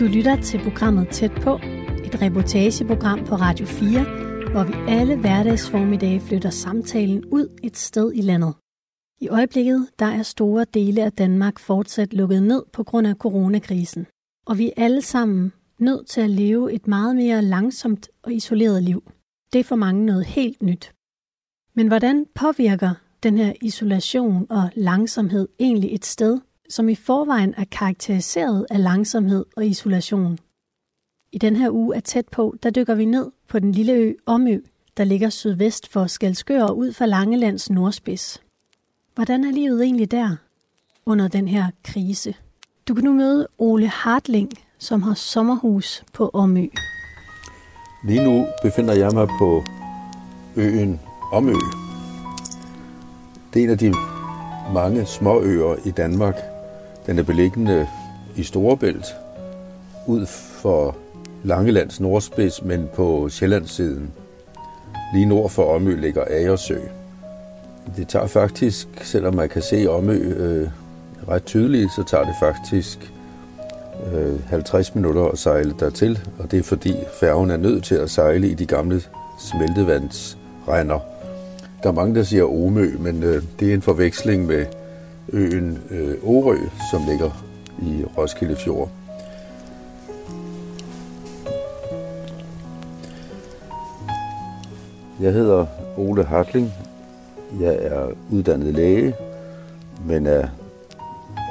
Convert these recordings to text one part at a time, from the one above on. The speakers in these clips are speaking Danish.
Du lytter til programmet Tæt på, et reportageprogram på Radio 4, hvor vi alle hverdagsformiddage flytter samtalen ud et sted i landet. I øjeblikket der er store dele af Danmark fortsat lukket ned på grund af coronakrisen, og vi er alle sammen nødt til at leve et meget mere langsomt og isoleret liv. Det er for mange noget helt nyt. Men hvordan påvirker den her isolation og langsomhed egentlig et sted, som i forvejen er karakteriseret af langsomhed og isolation? I den her uge er tæt på, der dykker vi ned på den lille ø Omø, der ligger sydvest for Skalskør og ud for Langelands nordspids. Hvordan er livet egentlig der under den her krise? Du kan nu møde Ole Hartling, som har sommerhus på Omø. Lige nu befinder jeg mig på øen Omø. Det er en af de mange små øer i Danmark. Den er beliggende i Storebælt, ud for Langelands nordspids, men på Sjællandssiden. Lige nord for Omø ligger Agersø. Det tager faktisk, selvom man kan se Omø øh, ret tydeligt, så tager det faktisk øh, 50 minutter at sejle dertil, og det er fordi færgen er nødt til at sejle i de gamle smeltevandsregner. Der er mange, der siger Omø, men øh, det er en forveksling med øen øh, Orø, som ligger i Roskilde Fjord. Jeg hedder Ole Hartling. Jeg er uddannet læge, men er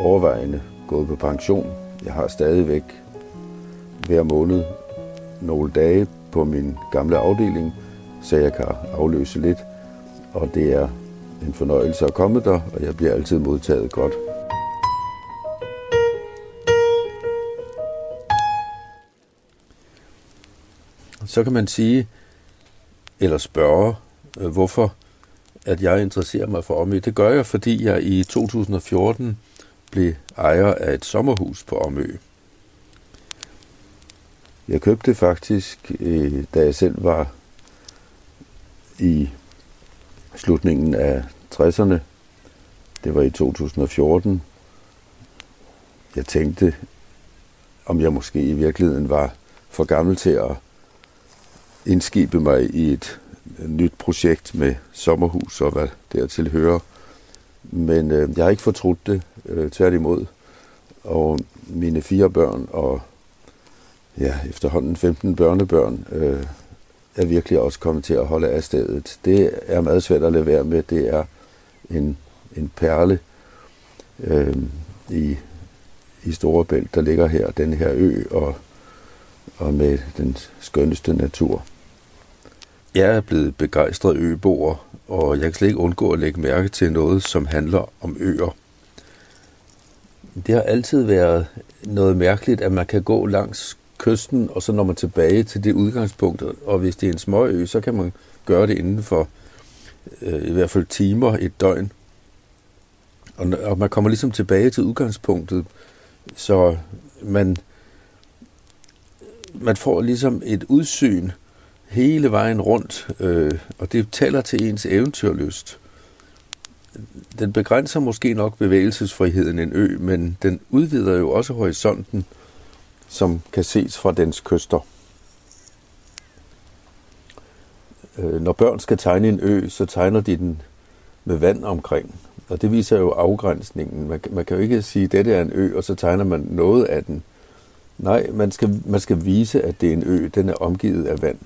overvejende gået på pension. Jeg har stadigvæk hver måned nogle dage på min gamle afdeling, så jeg kan afløse lidt. Og det er en fornøjelse at komme der, og jeg bliver altid modtaget godt. Så kan man sige, eller spørge, øh, hvorfor at jeg interesserer mig for Omø. Det gør jeg, fordi jeg i 2014 blev ejer af et sommerhus på Omø. Jeg købte faktisk, øh, da jeg selv var i slutningen af 60'erne. Det var i 2014. Jeg tænkte, om jeg måske i virkeligheden var for gammel til at indskibe mig i et nyt projekt med sommerhus og hvad dertil hører. Men øh, jeg har ikke fortrudt det, øh, tværtimod. Og mine fire børn og ja, efterhånden 15 børnebørn øh, er virkelig også kommet til at holde af stedet. Det er meget svært at lade være med. Det er en, en perle øh, i, i Storebælt, der ligger her, den her ø, og, og med den skønneste natur. Jeg er blevet begejstret øboer, og jeg kan slet ikke undgå at lægge mærke til noget, som handler om øer. Det har altid været noget mærkeligt, at man kan gå langs kysten, og så når man tilbage til det udgangspunkt, og hvis det er en småø, så kan man gøre det inden for øh, i hvert fald timer, et døgn. Og, og man kommer ligesom tilbage til udgangspunktet, så man, man får ligesom et udsyn hele vejen rundt, øh, og det taler til ens eventyrlyst. Den begrænser måske nok bevægelsesfriheden en ø, men den udvider jo også horisonten, som kan ses fra dens kyster. Øh, når børn skal tegne en ø, så tegner de den med vand omkring. Og det viser jo afgrænsningen. Man, man kan jo ikke sige, at dette er en ø, og så tegner man noget af den. Nej, man skal, man skal vise, at det er en ø. Den er omgivet af vand.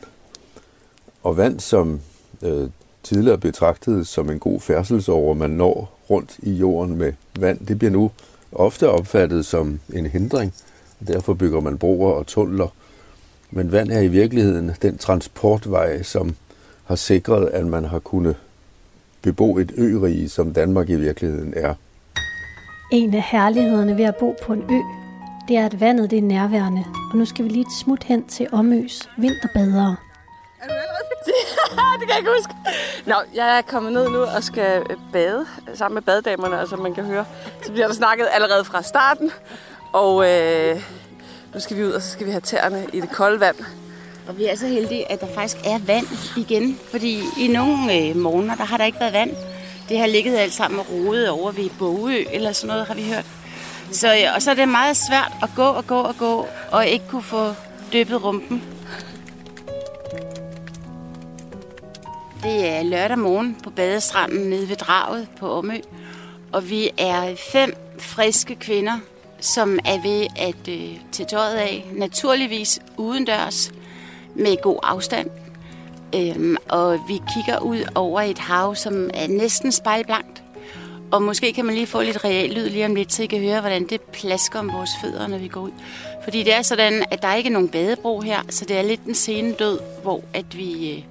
Og vand, som øh, tidligere betragtet som en god færdselsåre, man når rundt i jorden med vand, det bliver nu ofte opfattet som en hindring. Derfor bygger man broer og tunneler. Men vand er i virkeligheden den transportvej, som har sikret, at man har kunnet bebo et ørige, som Danmark i virkeligheden er. En af herlighederne ved at bo på en ø, det er, at vandet det er nærværende. Og nu skal vi lige et smut hen til Omøs vinterbadere. Er du allerede det kan jeg ikke huske. Nå, jeg er kommet ned nu og skal bade sammen med badedamerne, og som man kan høre, så bliver der snakket allerede fra starten. Og øh, nu skal vi ud, og så skal vi have tæerne i det kolde vand. Og vi er så heldige, at der faktisk er vand igen. Fordi i nogle øh, morgener, der har der ikke været vand. Det har ligget alt sammen og rodet over ved Bogø, eller sådan noget, har vi hørt. Så, øh, og så er det meget svært at gå og gå og gå, og ikke kunne få dyppet rumpen. Det er lørdag morgen på badestranden nede ved draget på Omø. Og vi er fem friske kvinder, som er ved at øh, tage tøjet af. Naturligvis udendørs med god afstand. Øhm, og vi kigger ud over et hav, som er næsten spejlblankt. Og måske kan man lige få lidt real lyd lige om lidt, så I kan høre, hvordan det plasker om vores fødder, når vi går ud. Fordi det er sådan, at der er ikke nogen badebro her, så det er lidt den sene død, hvor at vi øh,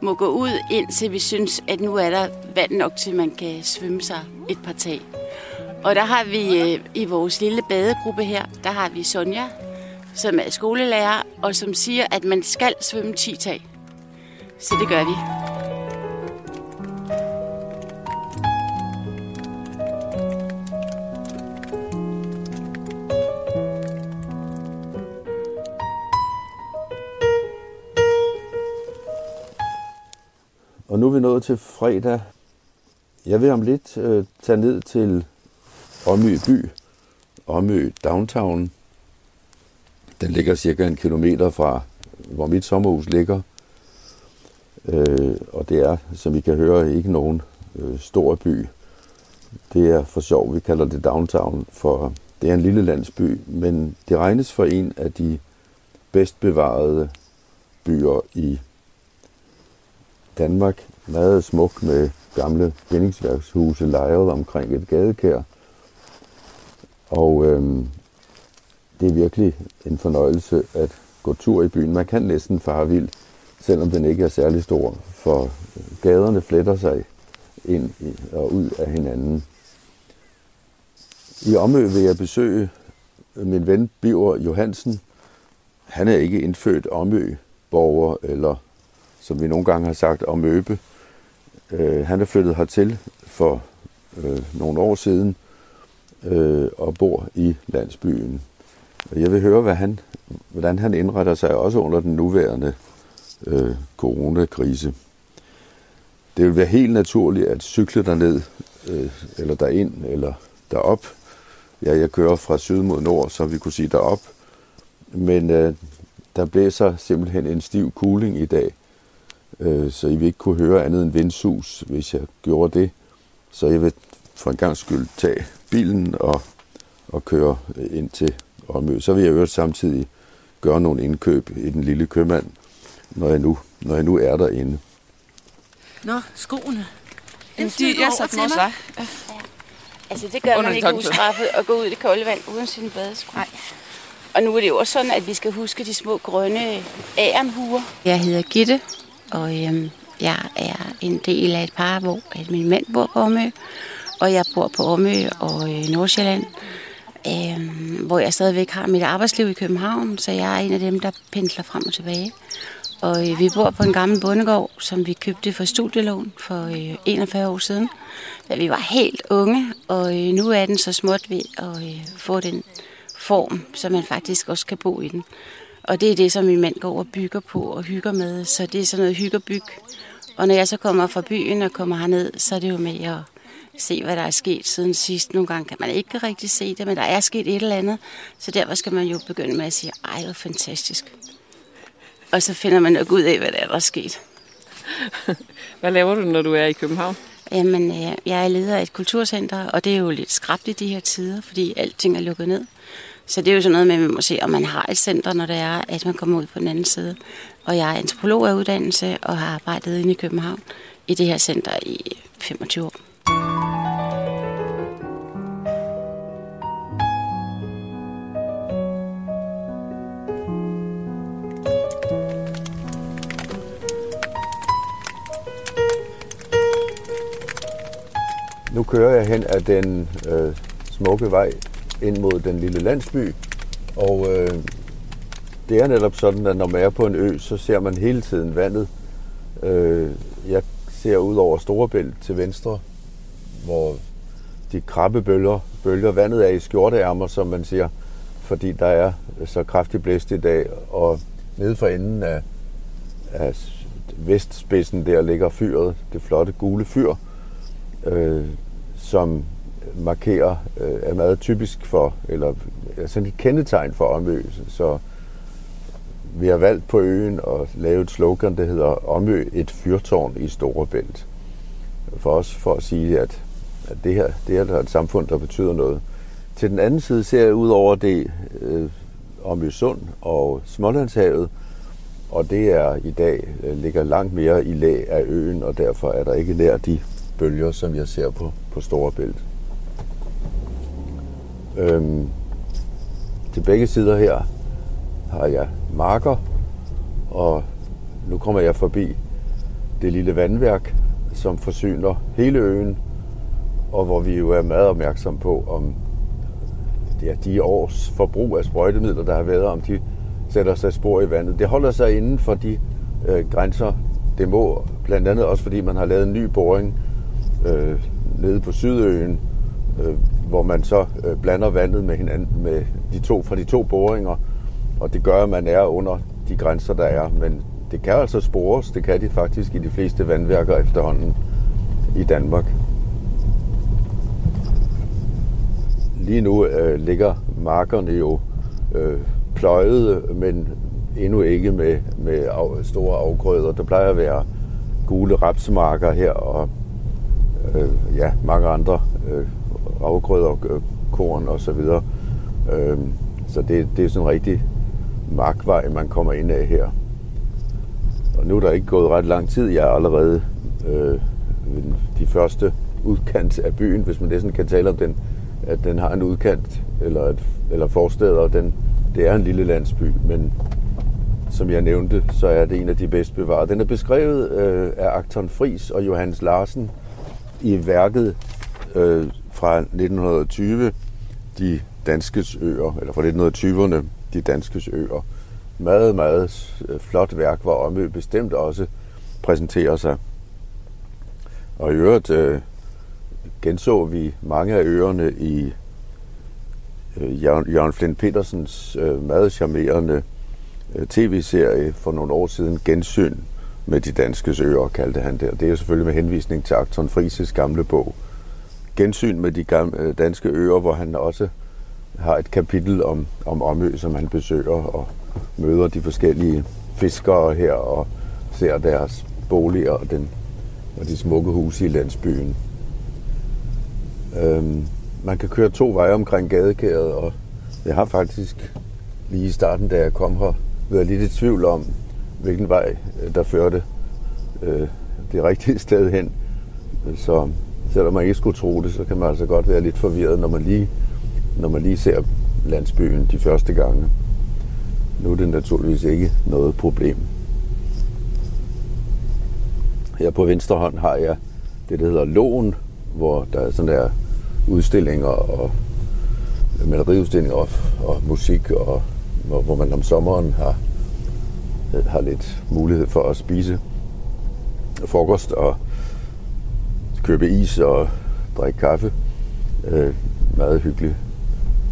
må gå ud, indtil vi synes, at nu er der vand nok til, at man kan svømme sig et par tag. Og der har vi øh, i vores lille badegruppe her, der har vi Sonja, som er skolelærer, og som siger, at man skal svømme 10 tag. Så det gør vi. Og nu er vi nået til fredag. Jeg vil om lidt øh, tage ned til Omø by, Omø Downtown. Den ligger cirka en kilometer fra, hvor mit sommerhus ligger. Øh, og det er, som I kan høre, ikke nogen øh, stor by. Det er for sjov, vi kalder det downtown, for det er en lille landsby, men det regnes for en af de bedst bevarede byer i Danmark. Meget smuk med gamle bindingsværkshuse lejret omkring et gadekær. Og øhm, det er virkelig en fornøjelse at gå tur i byen. Man kan næsten fare vild, selvom den ikke er særlig stor, for gaderne fletter sig ind og ud af hinanden. I Omø vil jeg besøge min ven Biver Johansen. Han er ikke indfødt Omø-borger, eller som vi nogle gange har sagt, Omøbe. Øh, han er flyttet hertil for øh, nogle år siden øh, og bor i landsbyen. Jeg vil høre, hvad han, hvordan han indretter sig også under den nuværende øh, coronakrise. Det vil være helt naturligt at cykle derned, øh, eller derind, eller derop. Ja, jeg kører fra syd mod nord, så vi kunne sige derop. Men øh, der blæser simpelthen en stiv kuling i dag, øh, så I vil ikke kunne høre andet end vindsus, hvis jeg gjorde det. Så jeg vil for en gang skyld tage bilen og, og køre ind til Omø. Så vil jeg øvrigt samtidig gøre nogle indkøb i den lille købmand, når jeg nu, når jeg nu er derinde. Nå, skoene. Jamen, de, jeg satte også var. Ja. Altså, det gør Under man ikke ustraffet at gå ud i det kolde vand uden sine badesko. Nej. Og nu er det jo også sådan, at vi skal huske de små grønne ærenhuer. Jeg hedder Gitte, og øhm, jeg er en del af et par, hvor at min mand bor på Omø, og jeg bor på Omø og øh, Nordsjælland, øh, hvor jeg stadigvæk har mit arbejdsliv i København, så jeg er en af dem, der pendler frem og tilbage. Og øh, vi bor på en gammel bondegård, som vi købte for studielån for øh, 41 år siden, da vi var helt unge, og øh, nu er den så småt ved at øh, få den form, så man faktisk også kan bo i den. Og det er det, som min mand går og bygger på og hygger med, så det er sådan noget hygge og byg. Og når jeg så kommer fra byen og kommer herned, så er det jo med at se, hvad der er sket siden sidst. Nogle gange kan man ikke rigtig se det, men der er sket et eller andet. Så derfor skal man jo begynde med at sige, ej, hvor fantastisk. Og så finder man nok ud af, hvad der er, der er sket. Hvad laver du, når du er i København? Jamen, øh, jeg er leder af et kulturcenter, og det er jo lidt skrabt i de her tider, fordi alting er lukket ned. Så det er jo sådan noget med, at man må se, om man har et center, når det er, at man kommer ud på den anden side. Og jeg er antropolog af uddannelse og har arbejdet inde i København i det her center i 25 år. Nu kører jeg hen ad den øh, smukke vej ind mod den lille landsby, og øh, det er netop sådan, at når man er på en ø, så ser man hele tiden vandet. Øh, jeg ser ud over Storebælt til venstre, hvor de krabbe bølger, bølger vandet er i skjorteærmer, som man siger, fordi der er så kraftig blæst i dag, og nede for enden af, af vestspidsen der ligger fyret, det flotte gule fyr, øh, som markerer, øh, er meget typisk for, eller er sådan et kendetegn for Omø. Så vi har valgt på øen at lave et slogan, der hedder Omø et fyrtårn i Storebælt. For os for at sige, at, at det her det er et samfund, der betyder noget. Til den anden side ser jeg ud over det øh, om Sund og Smålandshavet, og det er i dag øh, ligger langt mere i lag af øen, og derfor er der ikke nær de bølger, som jeg ser på, på Storebælt. Øhm, til begge sider her har jeg marker, og nu kommer jeg forbi det lille vandværk, som forsyner hele øen, og hvor vi jo er meget opmærksom på, om ja, de års forbrug af sprøjtemidler, der har været, om de sætter sig spor i vandet. Det holder sig inden for de øh, grænser, det må, blandt andet også fordi man har lavet en ny boring øh, nede på Sydøen, øh, hvor man så øh, blander vandet med hinanden med de to fra de to boringer, og det gør, at man er under de grænser, der er. Men det kan altså spores, det kan de faktisk i de fleste vandværker efterhånden i Danmark. Lige nu øh, ligger markerne jo øh, pløjet, men endnu ikke med, med af, store afgrøder. Der plejer at være gule rapsmarker her, og øh, ja, mange andre øh, afgrøder, øh, korn og så videre. Øh, så det, det er sådan en rigtig markvej, man kommer ind af her. Og nu er der ikke gået ret lang tid. Jeg er allerede øh, de første udkant af byen, hvis man næsten kan tale om den, at den har en udkant eller, et, eller forsteder. Den, det er en lille landsby, men som jeg nævnte, så er det en af de bedst bevarede. Den er beskrevet øh, af Akton Fris og Johannes Larsen i værket øh, fra 1920, De Danskes Øer, eller fra 1920'erne, De Danskes Øer. Meget, meget øh, flot værk, hvor Omø bestemt også præsenterer sig. Og i øvrigt øh, genså vi mange af øerne i øh, Jørgen Flint Petersens øh, meget charmerende øh, tv-serie for nogle år siden, Gensyn med de danske øer, kaldte han det. Og det er selvfølgelig med henvisning til Akton Frises gamle bog, Gensyn med de gamle, øh, danske øer, hvor han også har et kapitel om, om Omø, som han besøger og møder de forskellige fiskere her og ser deres boliger og, den, og de smukke huse i landsbyen. Øhm, man kan køre to veje omkring gadekæret, og jeg har faktisk lige i starten, da jeg kom her, været lidt i tvivl om, hvilken vej øh, der førte øh, det rigtige sted hen. Så selvom man ikke skulle tro det, så kan man altså godt være lidt forvirret, når man lige, når man lige ser landsbyen de første gange. Nu er det naturligvis ikke noget problem. Her på venstre hånd har jeg det, der hedder Lån, hvor der er sådan der udstillinger og maleriudstillinger og, og musik, og hvor, hvor man om sommeren har, har lidt mulighed for at spise frokost og købe is og drikke kaffe. Øh, meget hyggeligt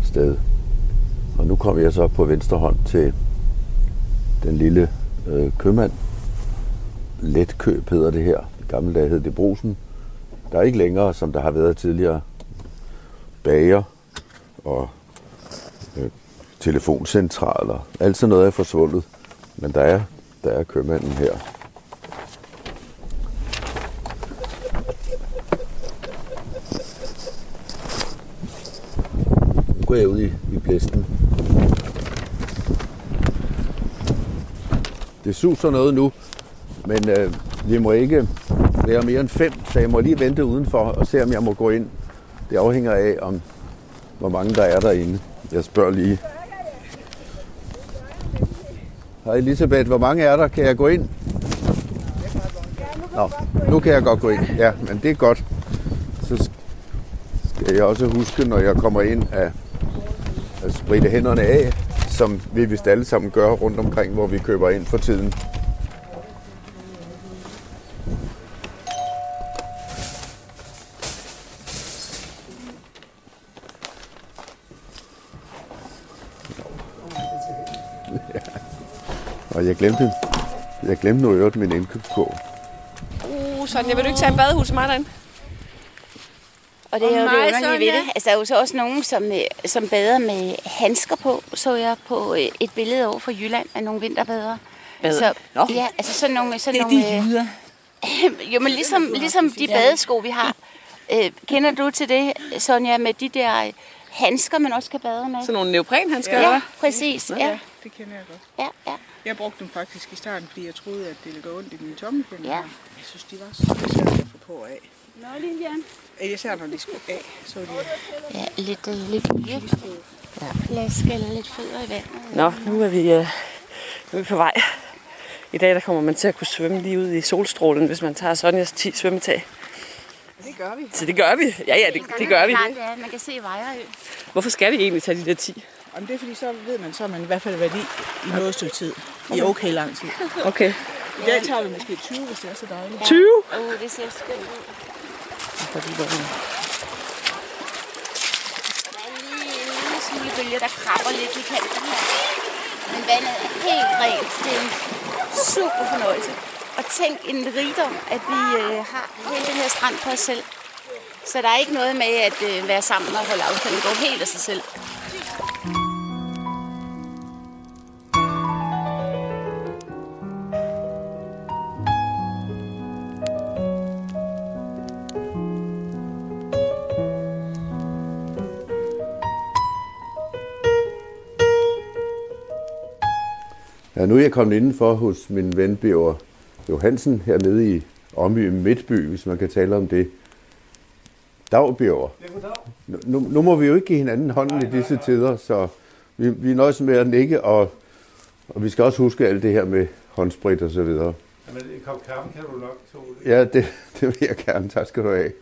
sted. Og nu kommer jeg så på venstre hånd til den lille øh, købmand. Letkøb hedder det her. I gamle dage hed det Brusen. Der er ikke længere, som der har været tidligere, bager og øh, telefoncentraler. Alt sådan noget er forsvundet. Men der er, der er købmanden her. Nu går jeg ud i, i blæsten. Det suser noget nu, men øh, vi må ikke være mere end fem, så jeg må lige vente udenfor og se, om jeg må gå ind. Det afhænger af, om hvor mange der er derinde. Jeg spørger lige. Hej Elisabeth, hvor mange er der? Kan jeg gå ind? Nå, nu kan jeg godt gå ind. Ja, men det er godt. Så skal jeg også huske, når jeg kommer ind, at, at spritte hænderne af, som vi vist alle sammen gør rundt omkring, hvor vi køber ind for tiden. Jeg glemte, jeg glemte nu øvrigt min indkøbskurv. Uh, Sonja, vil du ikke tage en badehus med mig derinde? Og det er jo det underlige ved det. Altså, der er jo så også nogen, som, øh, som bader med handsker på, så jeg på øh, et billede over fra Jylland af nogle vinterbadere. Bader? Så, Nå. ja, altså sådan nogle... Sådan Det er nogle de øh, jyder. jo, men ligesom, ligesom de badesko, vi har. Øh, kender du til det, Sonja, med de der handsker, man også kan bade med? Sådan nogle neoprenhandsker, Ja, eller hvad? præcis. Ja, Det kender jeg godt. ja, ja. Jeg brugte dem faktisk i starten, fordi jeg troede, at det ville gå ondt i mine tommelfinger. Ja. Jeg synes, de var så svære at få på af. Nå, Lilian. Især når de skulle af, så de... Ja, lidt, øh, lidt ja. plask eller lidt fødder i vandet. Nå, nu er vi, øh, nu er vi på vej. I dag der kommer man til at kunne svømme lige ud i solstrålen, hvis man tager Sonjas 10 svømmetag. Det gør vi. Så det gør vi. Ja, ja, det, det gør vi. Er, man kan se Vejrø. Hvorfor skal vi egentlig tage de der 10? Om det er fordi, så ved man, så har man i hvert fald været i i noget stykke tid. I okay lang tid. Okay. I dag tager vi måske 20, hvis det er så dejligt. 20? Åh, oh, det ser skønt ud. Der er lige en lille smule bølger, der krabber lidt i kanten her. Men vandet er helt rent. Det er en super fornøjelse. Og tænk en rigdom, at vi øh, har hele den her strand for os selv. Så der er ikke noget med at øh, være sammen og holde afstand. Det går helt af sig selv. Ja, nu er jeg kommet indenfor hos min ven Bjørn Johansen hernede i Omø Midtby, hvis man kan tale om det. Dag, Bjørn. Nu, nu må vi jo ikke give hinanden hånden i disse tider, så vi, vi nøjes med at nikke, og, og vi skal også huske alt det her med håndsprit og så videre. Jamen, en kop kaffe kan du nok tåle. Ja, det, det vil jeg gerne. Tak skal du have.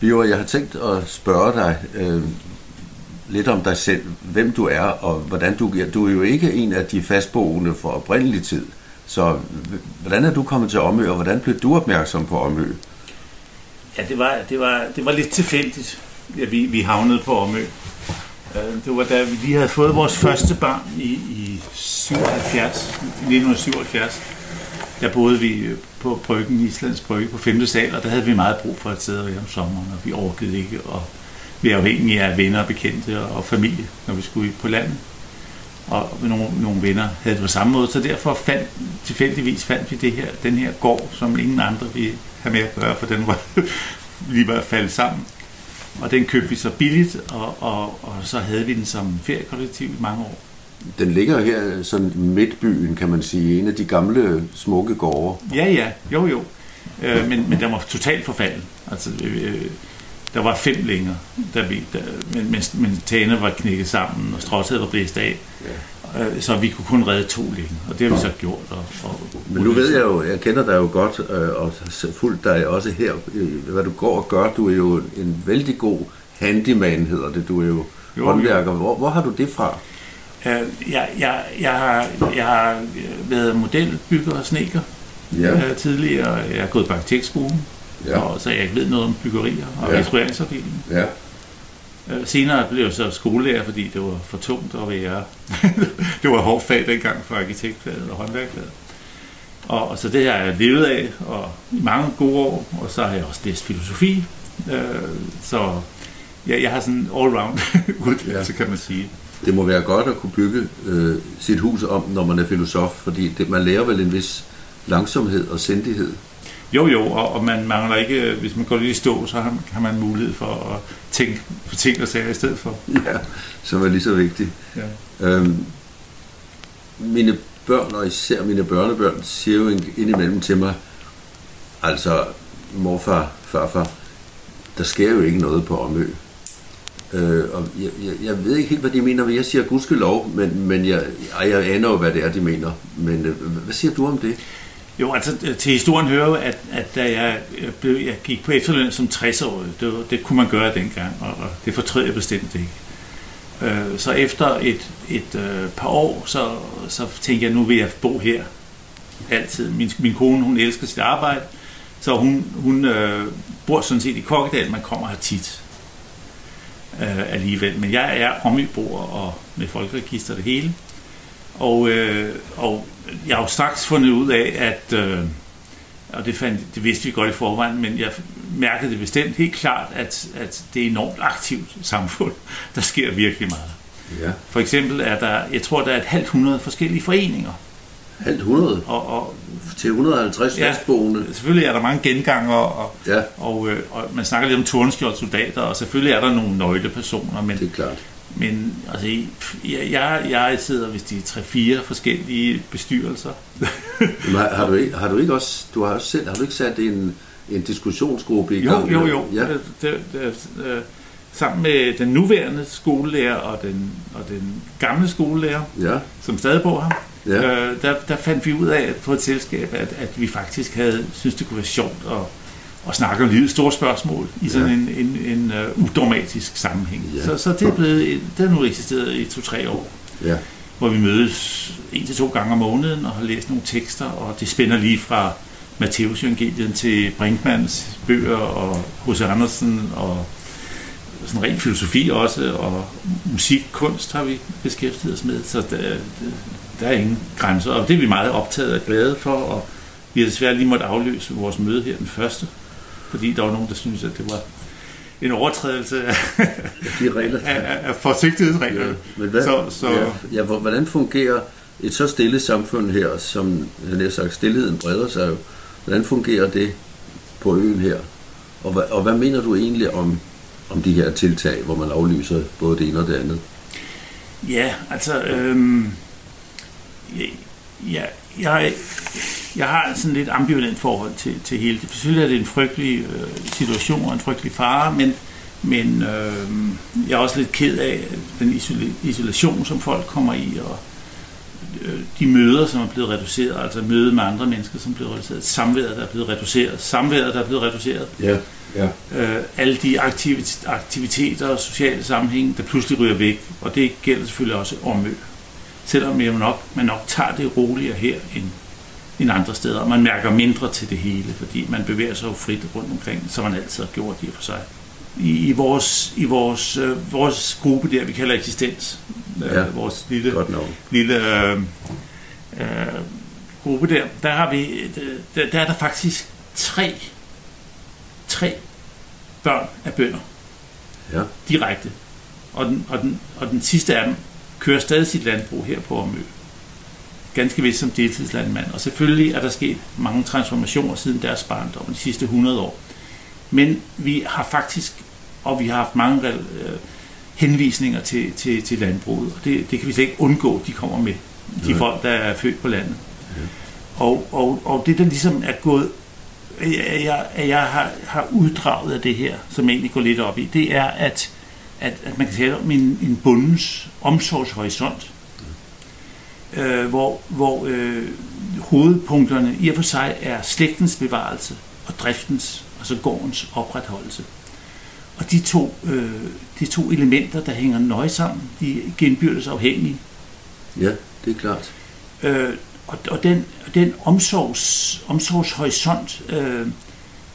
Bjørn, jeg har tænkt at spørge dig øh, lidt om dig selv. Hvem du er, og hvordan du... Du er jo ikke en af de fastboende for oprindelig tid. Så hvordan er du kommet til Omø, og hvordan blev du opmærksom på Omø? Ja, det var, det var, det var lidt tilfældigt, at vi, vi havnede på Omø. Øh, det var da vi lige havde fået vores første barn i, i 77, 1977. Der boede vi øh, på Bryggen, Islands Brygge, på 5. sal, og der havde vi meget brug for et sted at være om sommeren, og vi orkede ikke at være afhængige af venner og bekendte og familie, når vi skulle på landet. Og nogle, nogle venner havde det på samme måde, så derfor fandt, tilfældigvis fandt vi det her, den her gård, som ingen andre ville have med at gøre, for den var lige var faldet sammen. Og den købte vi så billigt, og, og, og så havde vi den som feriekollektiv i mange år. Den ligger her sådan i midtbyen, kan man sige. En af de gamle, smukke gårde. Ja, ja, jo, jo. Øh, men, men den var totalt forfalden. Altså, øh, der var fem længere, der vi, der, men, men, men tagene var knækket sammen, og stråtaget var blæst af. Øh, så vi kunne kun redde to længere, og det har vi så gjort. Og, og, Men nu ved jeg jo, jeg kender dig jo godt, øh, og har fulgt dig også her, øh, hvad du går og gør. Du er jo en vældig god handyman, hedder det. Du er jo, Jo, håndværker. Hvor, hvor har du det fra? Øh, jeg, jeg, jeg, har, jeg har været modelbygger og sneker Ja. øh, tidligere. Jeg har gået på arkitektskolen, Ja. ja. og så jeg ved noget om byggerier og Ja. ja. restaureringsafdelingen. Ja. Øh, Senere blev jeg så skolelærer, fordi det var for tungt at være... det var hårdt fag dengang for arkitektfaget og håndværkfaget. Og, og så det har jeg levet af og i mange gode år, og så har jeg også læst filosofi. Øh, så ja, jeg har sådan en all-round uddannelse, kan man sige. Det må være godt at kunne bygge øh, sit hus om, når man er filosof, fordi det, man lærer vel en vis langsomhed og sindighed. Jo, jo, og, og man mangler ikke, hvis man går lidt i stå, så har, har man mulighed for at tænke på ting og sager i stedet for. Ja, som er lige så vigtigt. Ja. Øhm, mine børn, og især mine børnebørn, siger jo indimellem til mig, altså morfar, farfar, der sker jo ikke noget på Omø. Øh, og jeg, jeg, jeg ved ikke helt, hvad de mener, men jeg siger gudskelov, men, men jeg, ej, jeg aner jo, hvad det er, de mener. Men øh, hvad siger du om det? Jo, altså øh, til historien hører jo, at, at da jeg, øh, blev, jeg gik på efterløn som 60-årig, det, var- det kunne man gøre dengang, og, og det fortrød jeg bestemt ikke. Øh, så efter et, et øh, par år, så, så tænkte jeg, nu vil jeg bo her altid. Min, min kone, hun elsker sit arbejde, så hun, hun øh, bor sådan set i Kokkedal, man kommer her tit øh, alligevel. Men jeg er omøbor og med folkeregister det hele. Og, øh, og jeg har jo straks fundet ud af, at, øh, og det, fandt, det vidste vi godt i forvejen, men jeg, mærket det bestemt helt klart, at, at det er enormt aktivt samfund. Der sker virkelig meget. Ja. For eksempel er der, jeg tror, der er et halvt hundrede forskellige foreninger. Halvt 100 Og, og til 150 Ja. fastboende. selvfølgelig er der mange genganger, og, Ja, og, øh, og man snakker lidt om tornskjold soldater, og selvfølgelig er der nogle nøglepersoner, men, det er klart. Men altså, jeg, jeg, jeg sidder, hvis de er tre-fire forskellige bestyrelser. Men har, har, du ikke, har du ikke også, du har også selv, har du ikke sat en, en diskussionsgruppe i Jo, gang? jo, jo. Ja, Det, det, det, øh, sammen med den nuværende skolelærer og den, og den gamle skolelærer, ja, som stadig bor her, ja. øh, der, der fandt vi ud af på et selskab, at, at vi faktisk havde synes det kunne være sjovt at, at snakke om livets store spørgsmål i sådan Ja. en, en, en uh, udramatisk sammenhæng. Ja. Så, så det er blevet, et- det har nu eksisteret i to-tre år, ja. hvor vi mødes en til to gange om måneden og har læst nogle tekster, og det spænder lige fra Matteus Evangelien til Brinkmans bøger og H.C. Andersen og sådan ren filosofi også, og musik, kunst har vi beskæftiget os med, så der, der er ingen grænser, og det er vi meget optaget og glade for, og vi har desværre lige måttet afløse vores møde her den første, fordi der var nogen, der synes, at det var en overtrædelse af, De regler. af, af, forsigtighedsreglerne. Ja, men hvad, Så, så, ja, ja, hvor- hvordan fungerer et så stille samfund her, som jeg har sagt, stillheden breder sig jo. Hvordan fungerer det på øen her? Og, hvad, og hvad mener du egentlig om, om de her tiltag, hvor man aflyser både det ene og det andet? Ja, altså, øhm, ja, ja, jeg, jeg har sådan lidt ambivalent forhold til, til hele det. Selvfølgelig er det en frygtelig øh, situation og en frygtelig fare, men, men øh, jeg er også lidt ked af den isolation, som folk kommer i, og øh, de møder, som er blevet reduceret, altså møde med andre mennesker, som er blevet reduceret, samværet, der er blevet reduceret, samværet, der er blevet reduceret, Ja, ja. øh, alle de aktivit- aktiviteter og sociale sammenhænge, der pludselig ryger væk, og det gælder selvfølgelig også Omø. Selvom jeg nok, man nok tager det roligere her end, end andre steder, og man mærker mindre til det hele, fordi man bevæger sig jo frit rundt omkring, som man altid har gjort i og for sig. I, i vores, i vores, øh, vores gruppe der, vi kalder eksistens, Ja. øh, vores lille lille øh, øh, gruppe der, der har vi, øh, der, der er der faktisk tre, tre børn af bønder Ja, direkte. Og den, og, den, og den sidste af dem kører stadig sit landbrug her på Omø. Ganske vist som deltidslandmand. Og selvfølgelig er der sket mange transformationer siden deres barndom de sidste 100 år. Men vi har faktisk, og vi har haft mange øh, henvisninger til, til, til landbruget. Og det, det kan vi slet ikke undgå, de kommer med. De Nej. folk, der er født på landet. Og, og, og det, der ligesom er gået, at jeg, at jeg har, har uddraget af det her, som jeg egentlig går lidt op i, det er, at, at, at man kan tale om en, en bundens omsorgshorisont, øh, hvor, hvor øh, hovedpunkterne i og for sig er slægtens bevarelse og driftens, altså gårdens opretholdelse. Og de to, øh, de to elementer, der hænger nøje sammen, de genbyrdes afhængige. ja, det er klart. Øh, og, og den, den omsorgs, omsorgshorisont øh,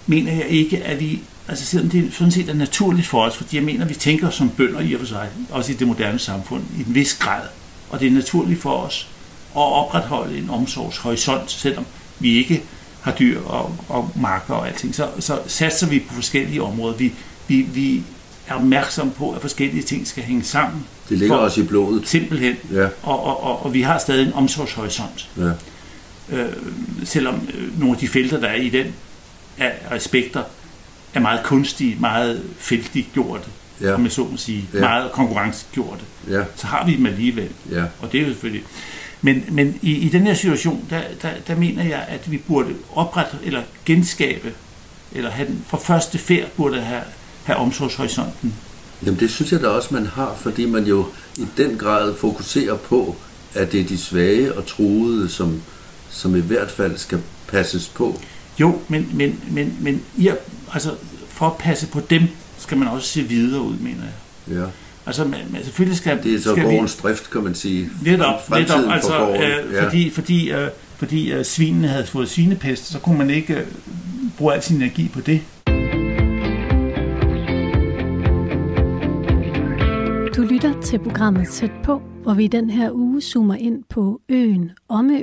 mener jeg ikke, at vi, altså selvom det sådan set er naturligt for os, fordi jeg mener, vi tænker som bønder i og for sig, også i det moderne samfund, i en vis grad. Og det er naturligt for os at opretholde en omsorgshorisont, selvom vi ikke har dyr og, og marker og alting. Så, så satser vi på forskellige områder. Vi, vi, vi er opmærksomme på, at forskellige ting skal hænge sammen. Det ligger For- også i blodet. Simpelthen. Ja, Og, og, og, og vi har stadig en omsorgshorisont. ja, Øh, selvom øh, nogle af de felter, der er i den af aspekter, er meget kunstige, meget feltigt gjorte, ja, om jeg så må sige, Ja. meget konkurrencegjorte, ja, så har vi dem alligevel. ja. Og det er jo selvfølgelig... Men, men i, i den her situation, der, der, der mener jeg, at vi burde oprette eller genskabe, eller have den fra første færd burde have, have omsorgshorisonten. Jamen det synes jeg da også, man har, fordi man jo i den grad fokuserer på, at det er de svage og truede, som, som i hvert fald skal passes på. Jo, men, men, men, men ja, altså, for at passe på dem, skal man også se videre ud, mener jeg. Ja. Altså, man, man, selvfølgelig skal, Det er så skal gårdens drift, kan man sige. Netop, netop altså, for øh, ja. fordi, fordi, øh, fordi øh, svinene havde fået svinepest, så kunne man ikke øh, bruge al sin energi på det. Du lytter til programmet Tæt på, hvor vi den her uge zoomer ind på øen Omø.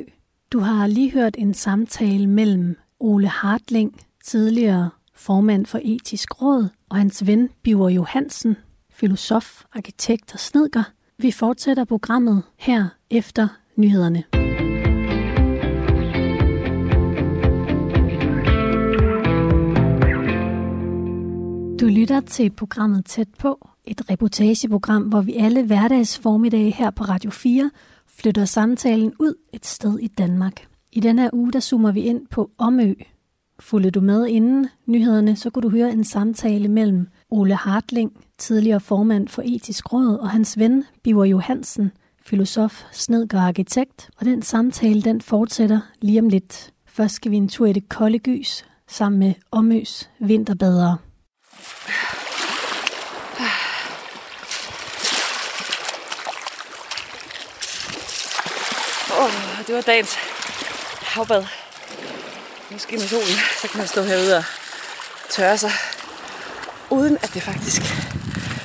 Du har lige hørt en samtale mellem Ole Hartling, tidligere formand for etisk råd, og hans ven Biver Johansen, filosof, arkitekt og snedker. Vi fortsætter programmet her efter nyhederne. Du lytter til programmet Tæt på, et reportageprogram, hvor vi alle hverdags formiddag her på Radio 4 flytter samtalen ud et sted i Danmark. I denne her uge, der zoomer vi ind på Omø. Fulgte du med inden nyhederne, så kunne du høre en samtale mellem Ole Hartling, tidligere formand for Etisk Råd, og hans ven Biver Johansen, filosof, snedker og arkitekt. Og den samtale, den fortsætter lige om lidt. Først skal vi en tur i det kolde gys, sammen med Omøs vinterbadere. Åh, det var dagens havbad. Måske med solen, så kan man stå herude og tørre sig, uden at det faktisk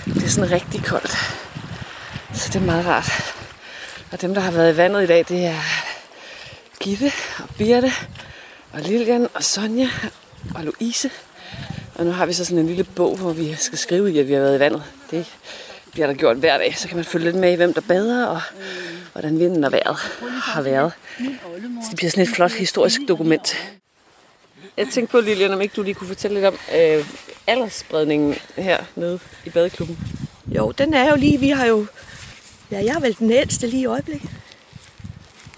det er sådan rigtig koldt. Så det er meget rart. Og dem, der har været i vandet i dag, det er Gitte og Birte og Lilian og Sonja og Louise. Og nu har vi så sådan en lille bog, hvor vi skal skrive i, at vi har været i vandet. Det bliver der gjort hver dag, så kan man følge lidt med i, hvem der bader og hvordan vinden og vejret har været. Så det bliver sådan et flot historisk dokument. Jeg tænkte på, Lilian, om ikke du lige kunne fortælle lidt om øh, aldersspredningen her nede i badeklubben. Jo, den er jo lige, vi har jo, ja, jeg er vel den ældste lige i øjeblikket.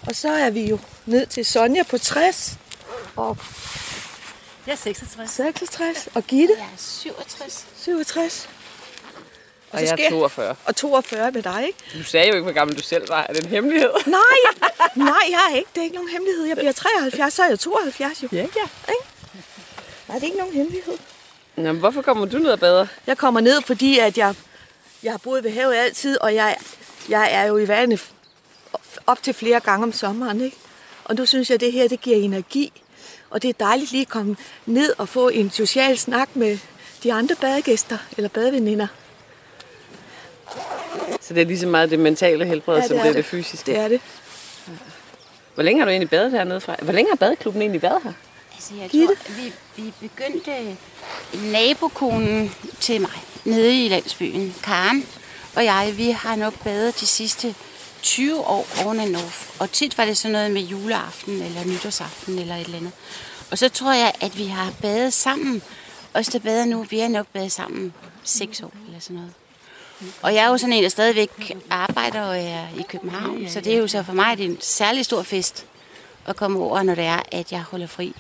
Og så er vi jo ned til Sonja på 60 og Jeg er 66. 66 og Gitte Jeg er 67. 67 Og, så jeg er jeg- 42. og 42 med dig, ikke? Du sagde jo ikke, hvor gammel du selv var. Er det en hemmelighed? Nej, jeg, nej, jeg er ikke. Det er ikke nogen hemmelighed. Jeg bliver 73, så er jeg 72 jo. Ja, ja. Nej, det er ikke nogen hemmelighed. Nå, men hvorfor kommer du ned og bader? Jeg kommer ned, fordi at jeg, jeg har boet ved havet altid, og jeg, jeg er jo i vandet op til flere gange om sommeren. Ikke? Og nu synes jeg, at det her det giver energi. Og det er dejligt lige at komme ned og få en social snak med de andre badegæster eller badeveninder. Så det er lige så meget det mentale helbred, Ja, som det det er det det. fysiske. Det er det. Hvor længe har du egentlig badet hernede fra? Hvor længe har badeklubben egentlig været her? Altså, jeg Gitte? tror, vi, vi begyndte nabokonen til mig nede i landsbyen, Karen og jeg, vi har nok badet de sidste 20 år oven and off. Og tit var det sådan noget med juleaften eller nytårsaften eller et eller andet. Og så tror jeg, at vi har badet sammen. Os, der bader nu, vi har nok badet sammen 6 år eller sådan noget. Og jeg er jo sådan en, der stadigvæk arbejder og er i København. Så det er jo så for mig det er en særlig stor fest at komme over, når det er, at jeg holder fri.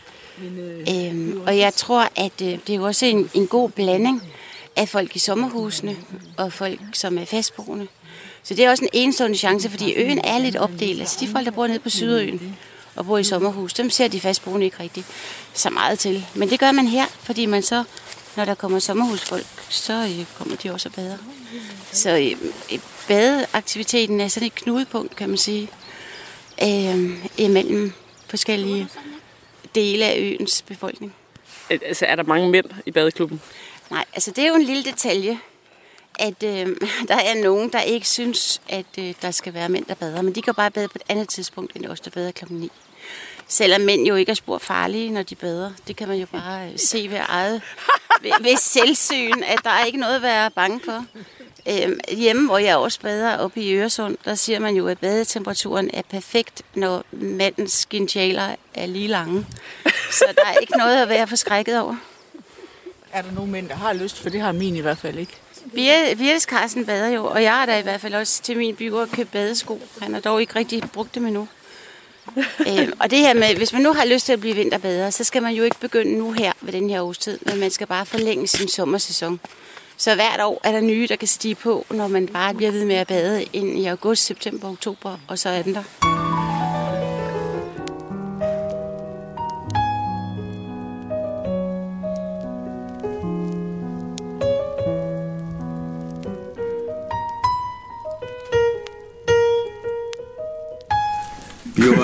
Øhm, og jeg tror, at øh, det er jo også en, en god blanding af folk i sommerhusene og folk, som er fastboende. Så det er også en enestående chance, fordi øen er lidt opdelt. Altså de folk, der bor nede på Sydøen og bor i sommerhus, dem ser de fastboende ikke rigtig så meget til. Men det gør man her, fordi man så, når der kommer sommerhusfolk, så øh, kommer de også og bader. Så øh, øh, badeaktiviteten er sådan et knudepunkt, kan man sige, øh, imellem forskellige dele af øens befolkning. Altså, er der mange mænd i badeklubben? Nej, altså det er jo en lille detalje, at øh, der er nogen, der ikke synes, at øh, der skal være mænd, der bader. Men de kan bare bade på et andet tidspunkt, end os, der bader klokken 9. Selvom mænd jo ikke er spor farlige, når de bader. Det kan man jo bare øh, se ved eget ved, ved selvsyn, at der er ikke noget at være bange for. Øhm, hjemme, hvor jeg også bader oppe i Øresund, der siger man jo, at badetemperaturen er perfekt, når mandens genitaler er lige lange. Så der er ikke noget at være forskrækket over. Er der nogen mænd, der har lyst? For det har min i hvert fald ikke. Virtes Carsten bader jo, og jeg har da i hvert fald også til min byråd købt badesko. Han har dog ikke rigtig brugt dem endnu øhm, og det her med, hvis man nu har lyst til at blive vinterbader, så skal man jo ikke begynde nu her ved den her årstid, men man skal bare forlænge sin sommersæson. Så hvert år er der nye, der kan stige på, når man bare bliver ved med at bade ind i august, september, oktober, og så er den der.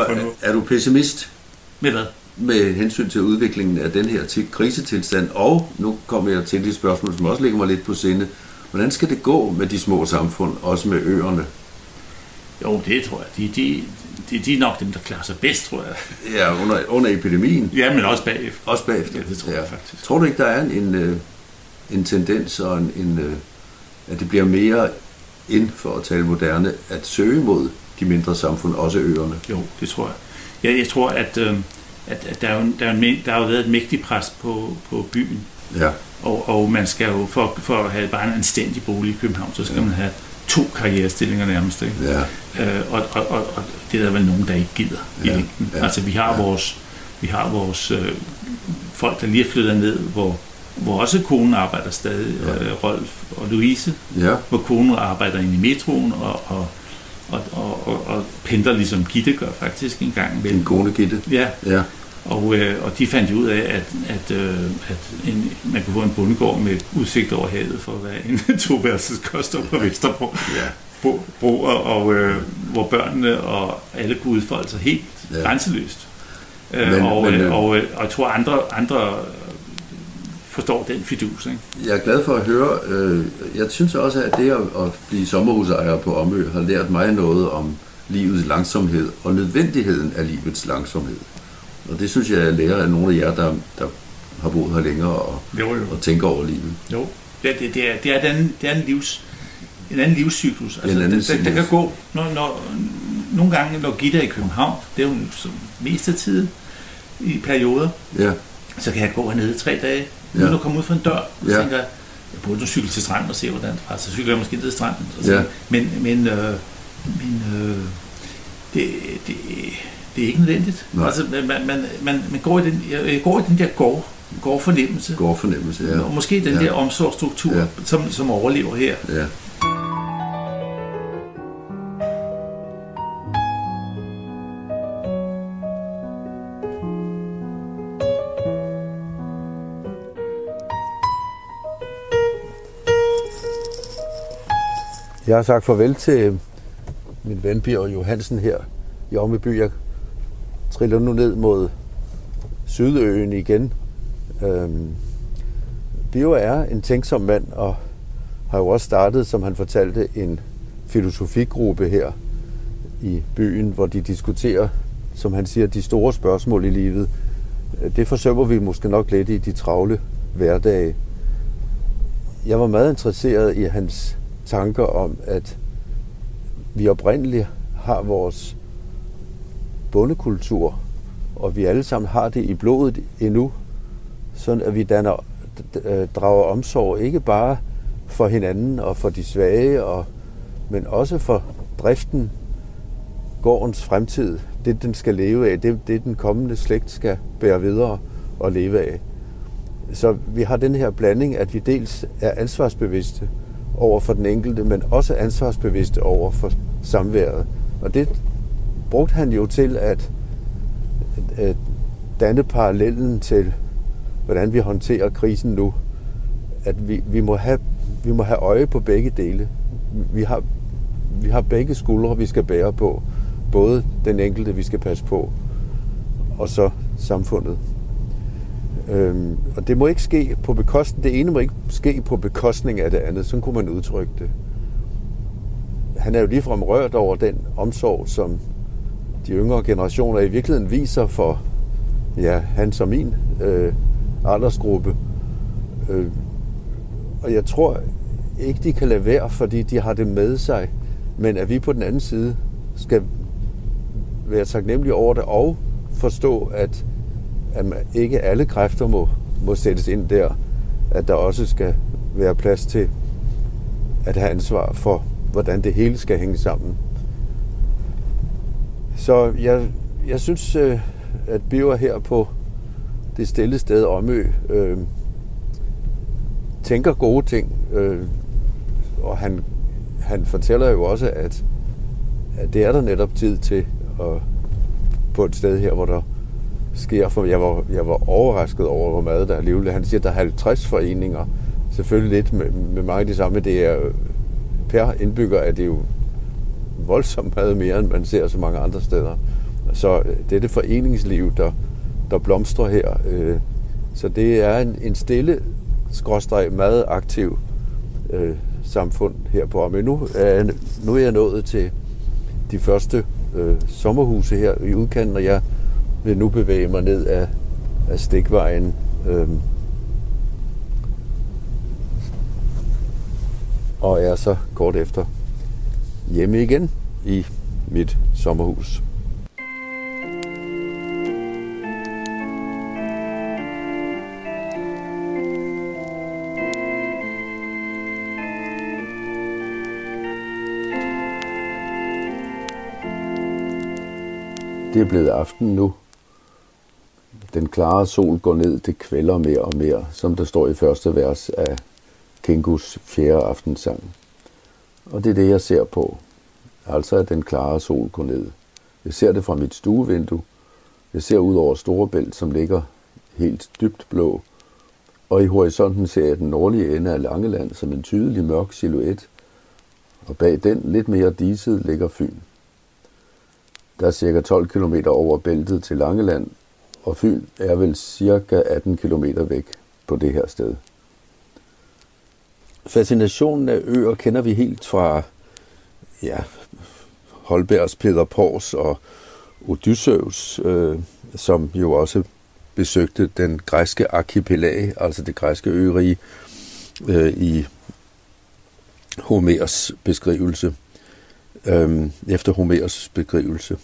Bjørn, er du pessimist Med hvad? med hensyn til udviklingen af den her til krisetilstand? Og nu kommer jeg til de spørgsmål, som også ligger mig lidt på sinde. Hvordan skal det gå med de små samfund, også med øerne? Jo, det tror jeg. De, de, de, de er nok dem, der klarer sig bedst, tror jeg. Ja, under, under epidemien. Ja, men også bagefter. Også bagefter. Ja, det tror jeg faktisk. Tror du ikke, der er en, en, øh, en tendens, og en, en, øh, at det bliver mere ind, for at tale moderne, at søge mod de mindre samfund, også øerne? Jo, det tror jeg. Jeg, jeg tror, at, øh, at, at der, er jo, der, er en, der har jo været et mægtigt pres på, på byen. Ja. Og, og man skal jo, for, for at have bare en anstændig bolig i København, så skal ja. man have to karrierestillinger nærmest. Ikke? Ja. Øh, og, og, og, og det er der vel nogen, der ikke gider ja. i længden. Ja. Altså vi har Ja. vores, vi har vores øh, folk, der lige er flyttet ned, hvor, hvor også konen arbejder stadig, Ja. ja. øh, Rolf og Louise, Ja. hvor konen arbejder inde i metroen og, og, og, og, og, og pendler ligesom Gitte gør faktisk en gang En imellem. kone Gitte. Ja, Ja. og, øh, og de fandt jo ud af, at, at, øh, at en, man kunne få en bondegård med udsigt over havet for at være en toværelses koster på Vesterbro. Ja. Bro, broer, og øh, hvor børnene og alle kunne udfolde sig helt Ja. grænseløst. Øh, Men- og, men, øh, øh, og, øh, og jeg tror, andre, andre forstår den fidus. Ikke? Jeg er glad for at høre. Øh, jeg synes også, at det at, at blive sommerhusejer på Omø har lært mig noget om livets langsomhed og nødvendigheden af livets langsomhed. Og det synes jeg, jeg lærer af nogle af jer, der, der har boet her længere og, Jo, jo. og tænker over livet. Jo, det, det, det, er, det, er, den, det er en, livs, en anden livscyklus. Altså, En anden der, der, der kan gå, når, når, nogle gange, når Gitte er i København, det er jo som mest af tiden i perioder, Ja, så kan jeg gå hernede tre dage, Ja. uden at komme ud fra en dør, og Ja. ja. tænker, jeg burde nu cykle til stranden og se, hvordan det var. Så cykler jeg måske ned til stranden. Og Ja. ja. Men, men, øh, men øh, det, det, det er ikke nødvendigt. Nej. Altså, man, man, man, man, går i den, jeg går i den der gård, gårdfornemmelse. går fornemmelse. Ja. Og måske den Ja. ja. der omsorgsstruktur, Ja. ja. som, som overlever her. ja. Jeg har sagt farvel til min ven Bjørn Johansen her i Ommeby. Jeg triller nu ned mod Sydøen igen. Øhm, Bio er en tænksom mand og har jo også startet, som han fortalte, en filosofigruppe her i byen, hvor de diskuterer, som han siger, de store spørgsmål i livet. Det forsømmer vi måske nok lidt i de travle hverdage. Jeg var meget interesseret i hans tanker om, at vi oprindeligt har vores bondekultur, og vi alle sammen har det i blodet endnu, sådan at vi danner, øh, drager omsorg ikke bare for hinanden og for de svage, og, men også for driften, gårdens fremtid, det den skal leve af, det, det den kommende slægt skal bære videre og leve af. Så vi har den her blanding, at vi dels er ansvarsbevidste over for den enkelte, men også ansvarsbevidste over for samværet. Og det brugte han jo til at, at danne parallellen til, hvordan vi håndterer krisen nu. At vi, vi, må, have, vi må have øje på begge dele. Vi har, vi har begge skuldre, vi skal bære på. Både den enkelte, vi skal passe på, og så samfundet. Øhm, og det må ikke ske på bekostning, det ene må ikke ske på bekostning af det andet, sådan kunne man udtrykke det. Han er jo ligefrem rørt over den omsorg, som de yngre generationer i virkeligheden viser for ja, han som min øh, aldersgruppe. Øh, og jeg tror ikke, de kan lade være, fordi de har det med sig, men at vi på den anden side skal være taknemmelige over det og forstå, at at man, ikke alle kræfter må, må sættes ind der, at der også skal være plads til at have ansvar for, hvordan det hele skal hænge sammen. Så jeg, jeg synes, øh, at Biver her på det stille sted Omø øh, tænker gode ting, øh, og han, han fortæller jo også, at, at det er der netop tid til at, på et sted her, hvor der sker, for jeg var, jeg var overrasket over, hvor meget der er alligevel. Han siger, at der er 50 foreninger. Selvfølgelig lidt med, med mange af de samme. Det er per indbygger er det jo voldsomt meget mere, end man ser så mange andre steder. Så øh, det er det foreningsliv, der, der blomstrer her. Øh, så det er en, en stille, skråstreg, meget aktiv øh, samfund her på Men nu er, nu er jeg nået til de første øh, sommerhuse her i udkanten, og jeg vil nu bevæge mig ned af, af stikvejen. Øhm, og er så kort efter hjemme igen i mit sommerhus. Det er blevet aften nu. Den klare sol går ned, det kvælder mere og mere, som der står i første vers af Kingus fjerde aftensang. Og det er det, jeg ser på. Altså at den klare sol går ned. Jeg ser det fra mit stuevindue. Jeg ser ud over Storebælt, som ligger helt dybt blå. Og i horisonten ser jeg den nordlige ende af Langeland som en tydelig mørk silhuet. Og bag den, lidt mere diset, ligger Fyn. Der er cirka 12 km over bæltet til Langeland, og Fyn er vel cirka 18 km væk på det her sted. Fascinationen af øer kender vi helt fra ja, Holbergs Peter Pors og Odysseus, øh, som jo også besøgte den græske arkipelag, altså det græske ørige, øh, i Homers beskrivelse, øh, efter Homers beskrivelse.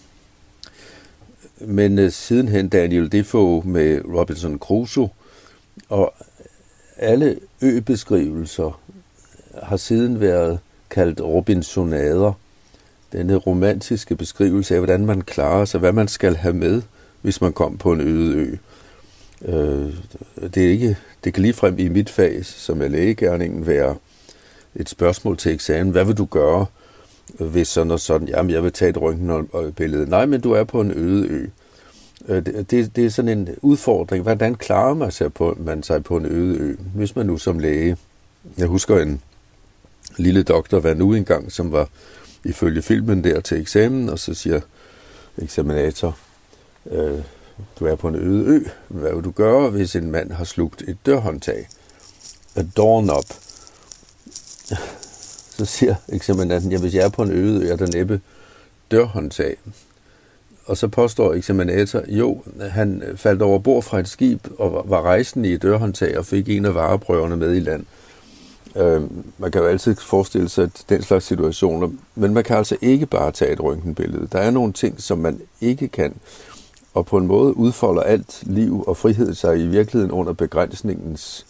Men øh, sidenhen Daniel Defoe med Robinson Crusoe, og alle øbeskrivelser har siden været kaldt Robinsonader. Denne romantiske beskrivelse af, hvordan man klarer sig, hvad man skal have med, hvis man kom på en øde ø. Øh, det, er ikke, det kan frem i mit fag, som er lægegærningen, være et spørgsmål til eksamen. Hvad vil du gøre, hvis sådan og sådan? Jamen, jeg vil tage et røntgenbillede. Nej, men du er på en øde ø. Øh, det, det, det er sådan en udfordring. Hvordan klarer man sig, på, man sig på en øde ø, hvis man nu som læge? Jeg husker en lille doktor var nu engang, som var ifølge filmen der til eksamen, og så siger eksaminator, øh, du er på en øde ø. Hvad vil du gøre, hvis en mand har slugt et dørhåndtag? A doorknob. Så siger eksaminanten, ja, hvis jeg er på en øde ø, er der næppe dørhåndtag. Og så påstår eksaminator, jo, han faldt over bord fra et skib og var rejsende i et dørhåndtag og fik en af vareprøverne med i land. Øh, man kan jo altid forestille sig den slags situationer, men man kan altså ikke bare tage et røntgenbillede. Der er nogle ting, som man ikke kan, og på en måde udfolder alt liv og frihed sig i virkeligheden under begrænsningens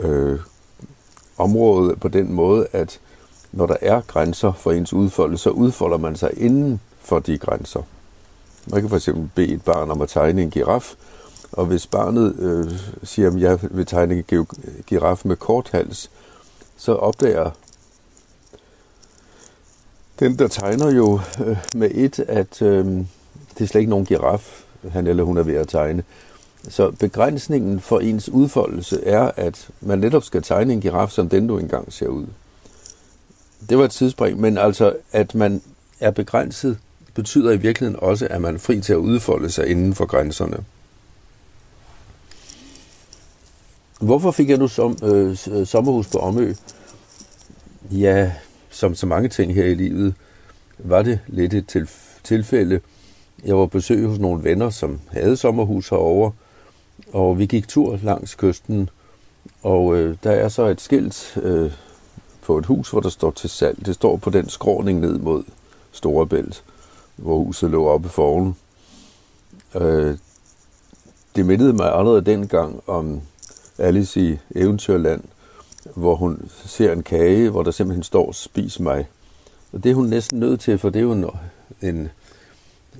øh, område på den måde, at når der er grænser for ens udfoldelse, så udfolder man sig inden for de grænser. Man kan for eksempel bede et barn om at tegne en giraf, og hvis barnet øh, siger, at jeg vil tegne en giraf med kort hals, så opdager den, der tegner jo øh, med et, at øh, det er slet ikke nogen giraf, han eller hun er ved at tegne. Så begrænsningen for ens udfoldelse er, at man netop skal tegne en giraf, som den du engang ser ud. Det var et tidsspring, men altså, at man er begrænset, betyder i virkeligheden også, at man er fri til at udfolde sig inden for grænserne. Hvorfor fik jeg nu som, øh, øh sommerhus på Omø? Ja, som så mange ting her i livet, var det lidt et tilf- tilfælde. Jeg var på besøg hos nogle venner, som havde sommerhus herover, og vi gik tur langs kysten, og øh, der er så et skilt øh, på et hus, hvor der står til salg. Det står på den skråning ned mod Storebælt, hvor huset lå oppe for Øh, det mindede mig allerede dengang om Alice i Eventyrland, hvor hun ser en kage, hvor der simpelthen står, spis mig. Og det er hun næsten nødt til, for det er jo en, en,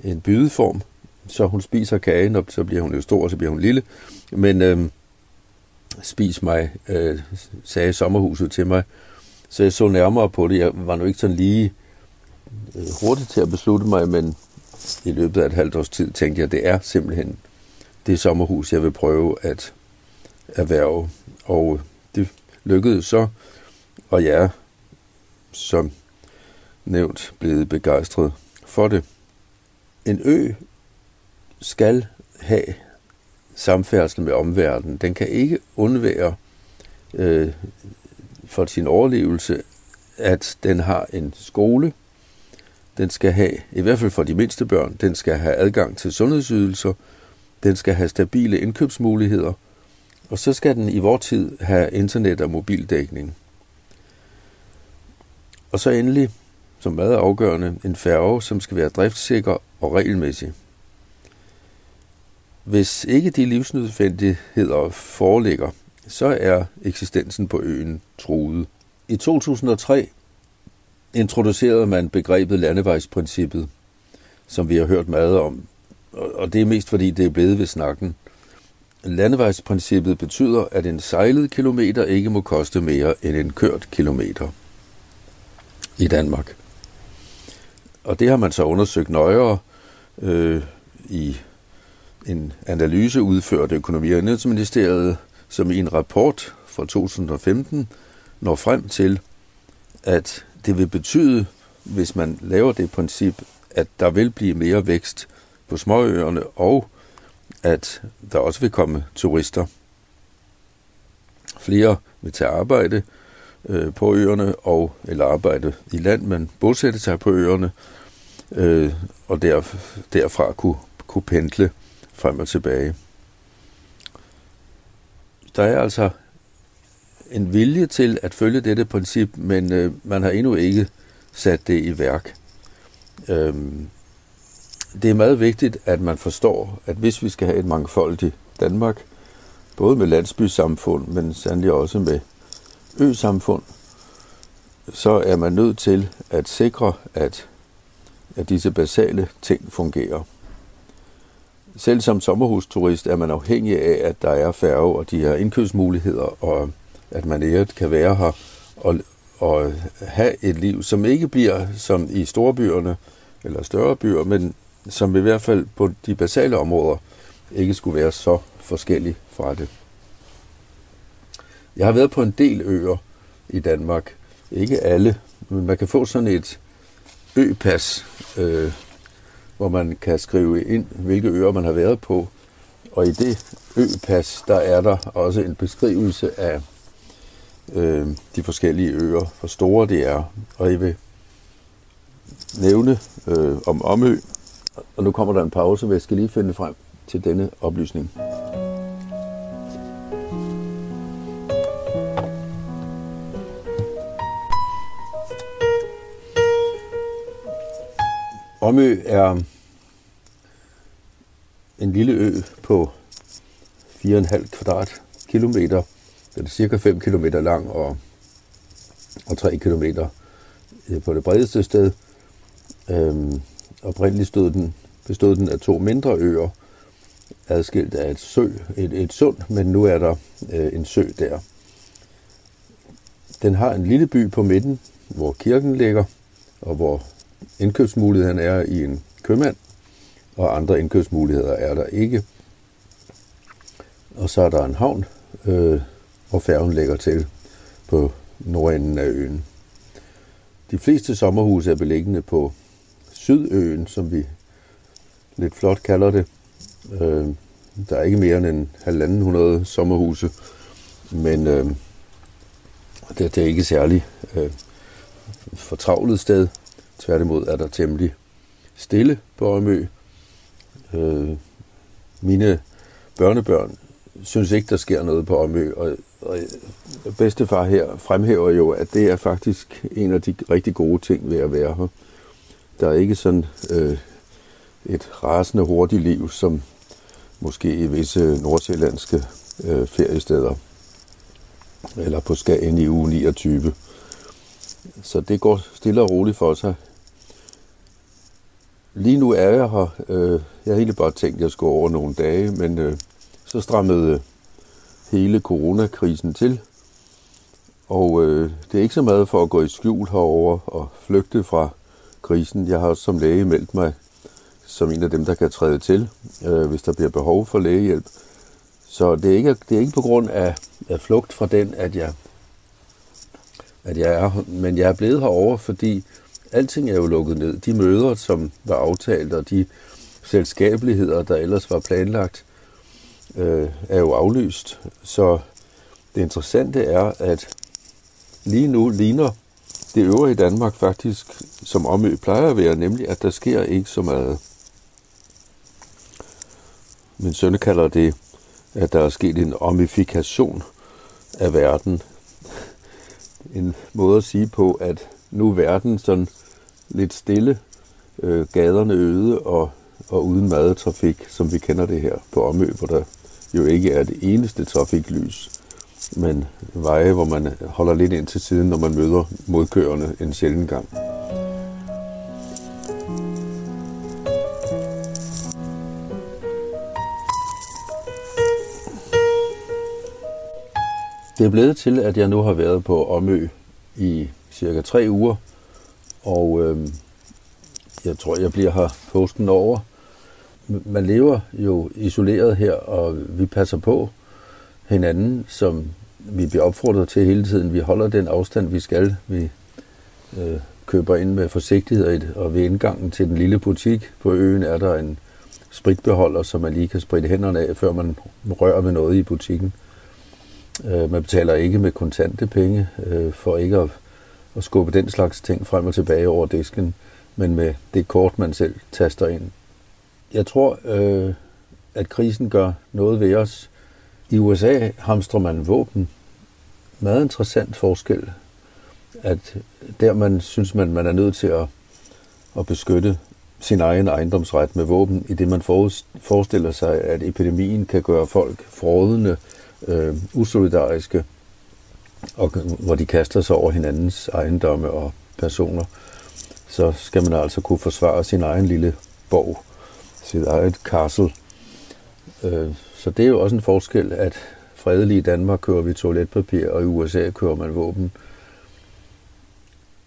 en bydeform, så hun spiser kagen, og så bliver hun jo stor, og så bliver hun lille. Men øh, spis mig, øh, sagde sommerhuset til mig. Så jeg så nærmere på det. Jeg var nu ikke sådan lige øh, hurtigt til at beslutte mig, men i løbet af et halvt års tid tænkte jeg, at det er simpelthen det sommerhus, jeg vil prøve at erhverve. Og det lykkedes så, og jeg er som nævnt blevet begejstret for det. En ø skal have samfærdsel med omverdenen. Den kan ikke undvære øh, for sin overlevelse, at den har en skole, den skal have, i hvert fald for de mindste børn, den skal have adgang til sundhedsydelser, den skal have stabile indkøbsmuligheder, og så skal den i vor tid have internet og mobildækning. Og så endelig, som meget afgørende, en færge, som skal være driftsikker og regelmæssig. Hvis ikke de livsnødvendigheder foreligger, så er eksistensen på øen truet. I 2003 introducerede man begrebet landevejsprincippet, som vi har hørt meget om, og det er mest fordi det er blevet ved snakken. Landevejsprincippet betyder, at en sejlet kilometer ikke må koste mere end en kørt kilometer i Danmark. Og det har man så undersøgt nøjere øh, i en analyse udført af Økonomi- og Indrigsministeriet, som i en rapport fra 2015 når frem til, at det vil betyde, hvis man laver det princip, at der vil blive mere vækst på småøerne, og at der også vil komme turister. Flere vil tage arbejde øh, på øerne, og, eller arbejde i land, men bosætte sig på øerne, øh, og der, derfra kunne, kunne pendle frem og tilbage. Der er altså en vilje til at følge dette princip, men øh, man har endnu ikke sat det i værk. Øhm, det er meget vigtigt, at man forstår, at hvis vi skal have et mangfoldigt Danmark, både med landsbysamfund, men sandelig også med ø-samfund, så er man nødt til at sikre, at, at disse basale ting fungerer. Selv som sommerhusturist er man afhængig af, at der er færge og de her indkøbsmuligheder, og at man ikke kan være her og, og have et liv, som ikke bliver som i storbyerne eller større byer, men som i hvert fald på de basale områder ikke skulle være så forskellig fra det. Jeg har været på en del øer i Danmark. Ikke alle, men man kan få sådan et ø øh, hvor man kan skrive ind, hvilke øer man har været på. Og i det ø-pas, der er der også en beskrivelse af øh, de forskellige øer, hvor store de er. Og jeg vil nævne øh, om Omø, og nu kommer der en pause, hvor jeg skal lige finde frem til denne oplysning. Omø er en lille ø på 4,5 kvadratkilometer. Den er cirka 5 km lang og, og 3 km øh, på det bredeste sted. Øhm, oprindeligt stod den, bestod den af to mindre øer, adskilt af et, sø, et, et sund, men nu er der øh, en sø der. Den har en lille by på midten, hvor kirken ligger, og hvor indkøbsmulighederne er i en købmand, og andre indkøbsmuligheder er der ikke. Og så er der en havn, øh, hvor færgen lægger til på nordenden af øen. De fleste sommerhuse er beliggende på Sydøen, som vi lidt flot kalder det. Øh, der er ikke mere end en halvanden hundrede sommerhuse, men øh, det, det er ikke særlig øh, fortravlet sted. Tværtimod er der temmelig stille på Ømø. Øh, mine børnebørn synes ikke, der sker noget på Ømø, og, og bedstefar her fremhæver jo, at det er faktisk en af de rigtig gode ting ved at være her. Der er ikke sådan øh, et rasende hurtigt liv, som måske i visse nordsjællandske øh, feriesteder, eller på Skagen i uge 29. Så det går stille og roligt for sig. Lige nu er jeg her. Øh, jeg havde egentlig bare tænkt, at jeg skulle over nogle dage, men øh, så strammede øh, hele coronakrisen til. Og øh, det er ikke så meget for at gå i skjul herover og flygte fra krisen. Jeg har som læge meldt mig som en af dem, der kan træde til, øh, hvis der bliver behov for lægehjælp. Så det er ikke, det er ikke på grund af, af flugt fra den, at jeg, at jeg er men jeg er blevet herover, fordi alting er jo lukket ned. De møder, som var aftalt, og de selskabeligheder, der ellers var planlagt, øh, er jo aflyst. Så det interessante er, at lige nu ligner det øvrige Danmark faktisk, som Omø plejer at være, nemlig at der sker ikke så meget. Min søn kalder det, at der er sket en omifikation af verden. En måde at sige på, at nu er verden sådan lidt stille, øh, gaderne øde og, og uden madetrafik, som vi kender det her på Omø, hvor der jo ikke er det eneste trafiklys, men veje, hvor man holder lidt ind til siden, når man møder modkørende en sjælden gang. Det er blevet til, at jeg nu har været på Omø i cirka tre uger, og øh, jeg tror, jeg bliver her posten over. Man lever jo isoleret her, og vi passer på hinanden, som vi bliver opfordret til hele tiden. Vi holder den afstand, vi skal. Vi øh, køber ind med forsigtighed, og ved indgangen til den lille butik på øen er der en spritbeholder, som man lige kan spritte hænderne af, før man rører ved noget i butikken. Øh, man betaler ikke med kontante penge, øh, for ikke at, at skubbe den slags ting frem og tilbage over disken, men med det kort, man selv taster ind. Jeg tror, øh, at krisen gør noget ved os. I USA hamstrer man våben. Meget interessant forskel, at der man synes, man, man er nødt til at, at beskytte sin egen ejendomsret med våben, i det man forestiller sig, at epidemien kan gøre folk frådende, øh, usolidariske, og hvor de kaster sig over hinandens ejendomme og personer, så skal man altså kunne forsvare sin egen lille borg, sit eget castle. Øh, så det er jo også en forskel, at fredelige i Danmark kører vi toiletpapir, og i USA kører man våben.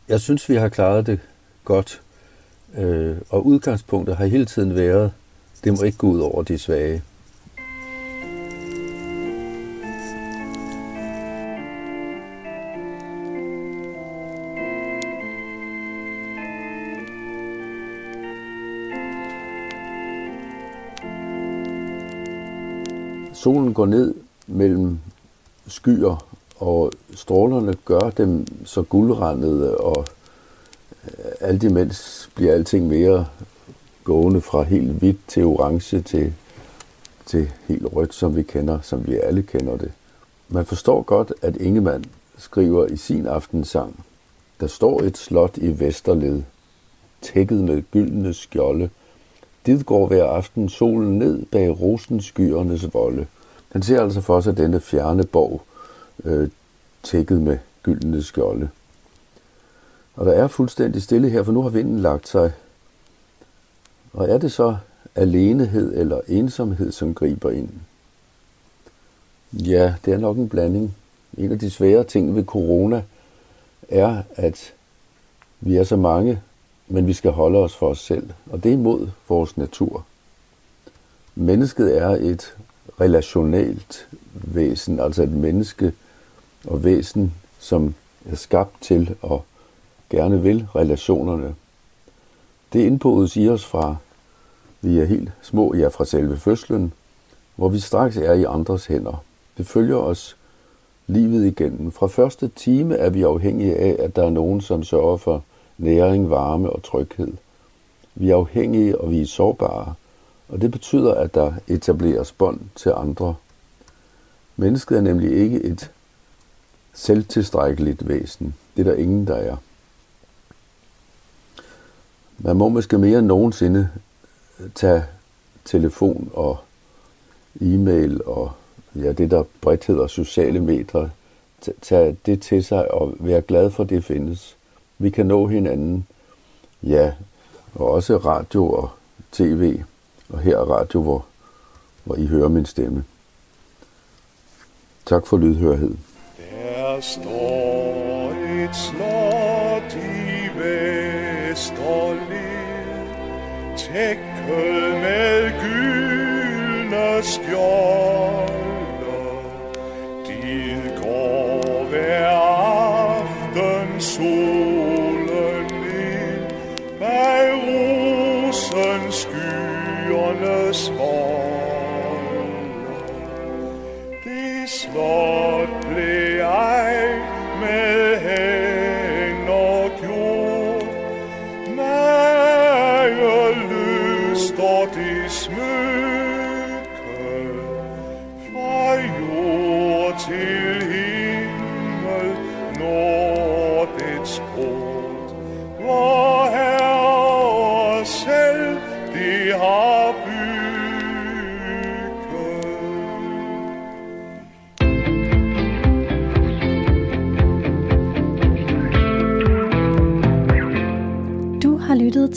Jeg synes, vi har klaret det godt, øh, og udgangspunktet har hele tiden været, det må ikke gå ud over de svage. Solen går ned mellem skyer, og strålerne gør dem så guldrandede, og øh, alt imens bliver alting mere gående fra helt hvidt til orange til, til helt rødt, som vi kender, som vi alle kender det. Man forstår godt, at Ingemann skriver i sin aftensang, der står et slot i Vesterled, tækket med gyldne skjolde, dit går hver aften solen ned bag rosenskyernes volde. Han ser altså for sig denne fjerne borg, øh, tækket med gyldne skjolde. Og der er fuldstændig stille her, for nu har vinden lagt sig. Og er det så alenehed eller ensomhed, som griber ind? Ja, det er nok en blanding. En af de svære ting ved corona er, at vi er så mange, men vi skal holde os for os selv, og det er imod vores natur. Mennesket er et relationelt væsen, altså et menneske og væsen, som er skabt til og gerne vil relationerne. Det indbodes i os fra, vi er helt små, ja fra selve fødslen, hvor vi straks er i andres hænder. Det følger os livet igennem. Fra første time er vi afhængige af, at der er nogen, som sørger for næring, varme og tryghed. Vi er afhængige, og vi er sårbare, og det betyder, at der etableres bånd til andre. Mennesket er nemlig ikke et selvtilstrækkeligt væsen. Det er der ingen, der er. Man må måske mere end nogensinde tage telefon og e-mail og ja, det, der bredt hedder sociale medier, tage det til sig og være glad for, at det findes. Vi kan nå hinanden, ja, og også radio og tv, og her er radio, hvor, hvor I hører min stemme. Tak for lydhørhed. Der står et slot i Vesterled, tækket med gyldne skjolde. Dit går hver aften sol. small.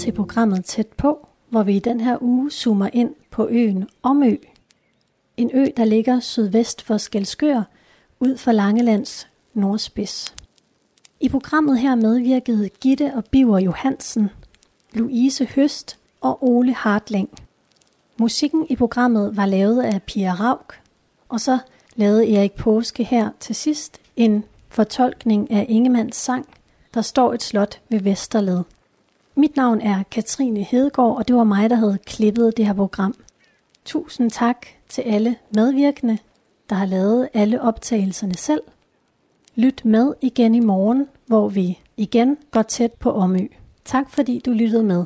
Til programmet Tæt på, hvor vi i den her uge zoomer ind på øen Omø. En ø, der ligger sydvest for Skelskør, ud for Langelands nordspids. I programmet her medvirkede Gitte og Biver Johansen, Louise Høst og Ole Hartling. Musikken i programmet var lavet af Pia Rauk, og så lavede Erik Påske her til sidst en fortolkning af Ingemanns sang, der står et slot ved Vesterled. Mit navn er Katrine Hedegaard, og det var mig, der havde klippet det her program. Tusind tak til alle medvirkende, der har lavet alle optagelserne selv. Lyt med igen i morgen, hvor vi igen går tæt på Omø. Tak fordi du lyttede med.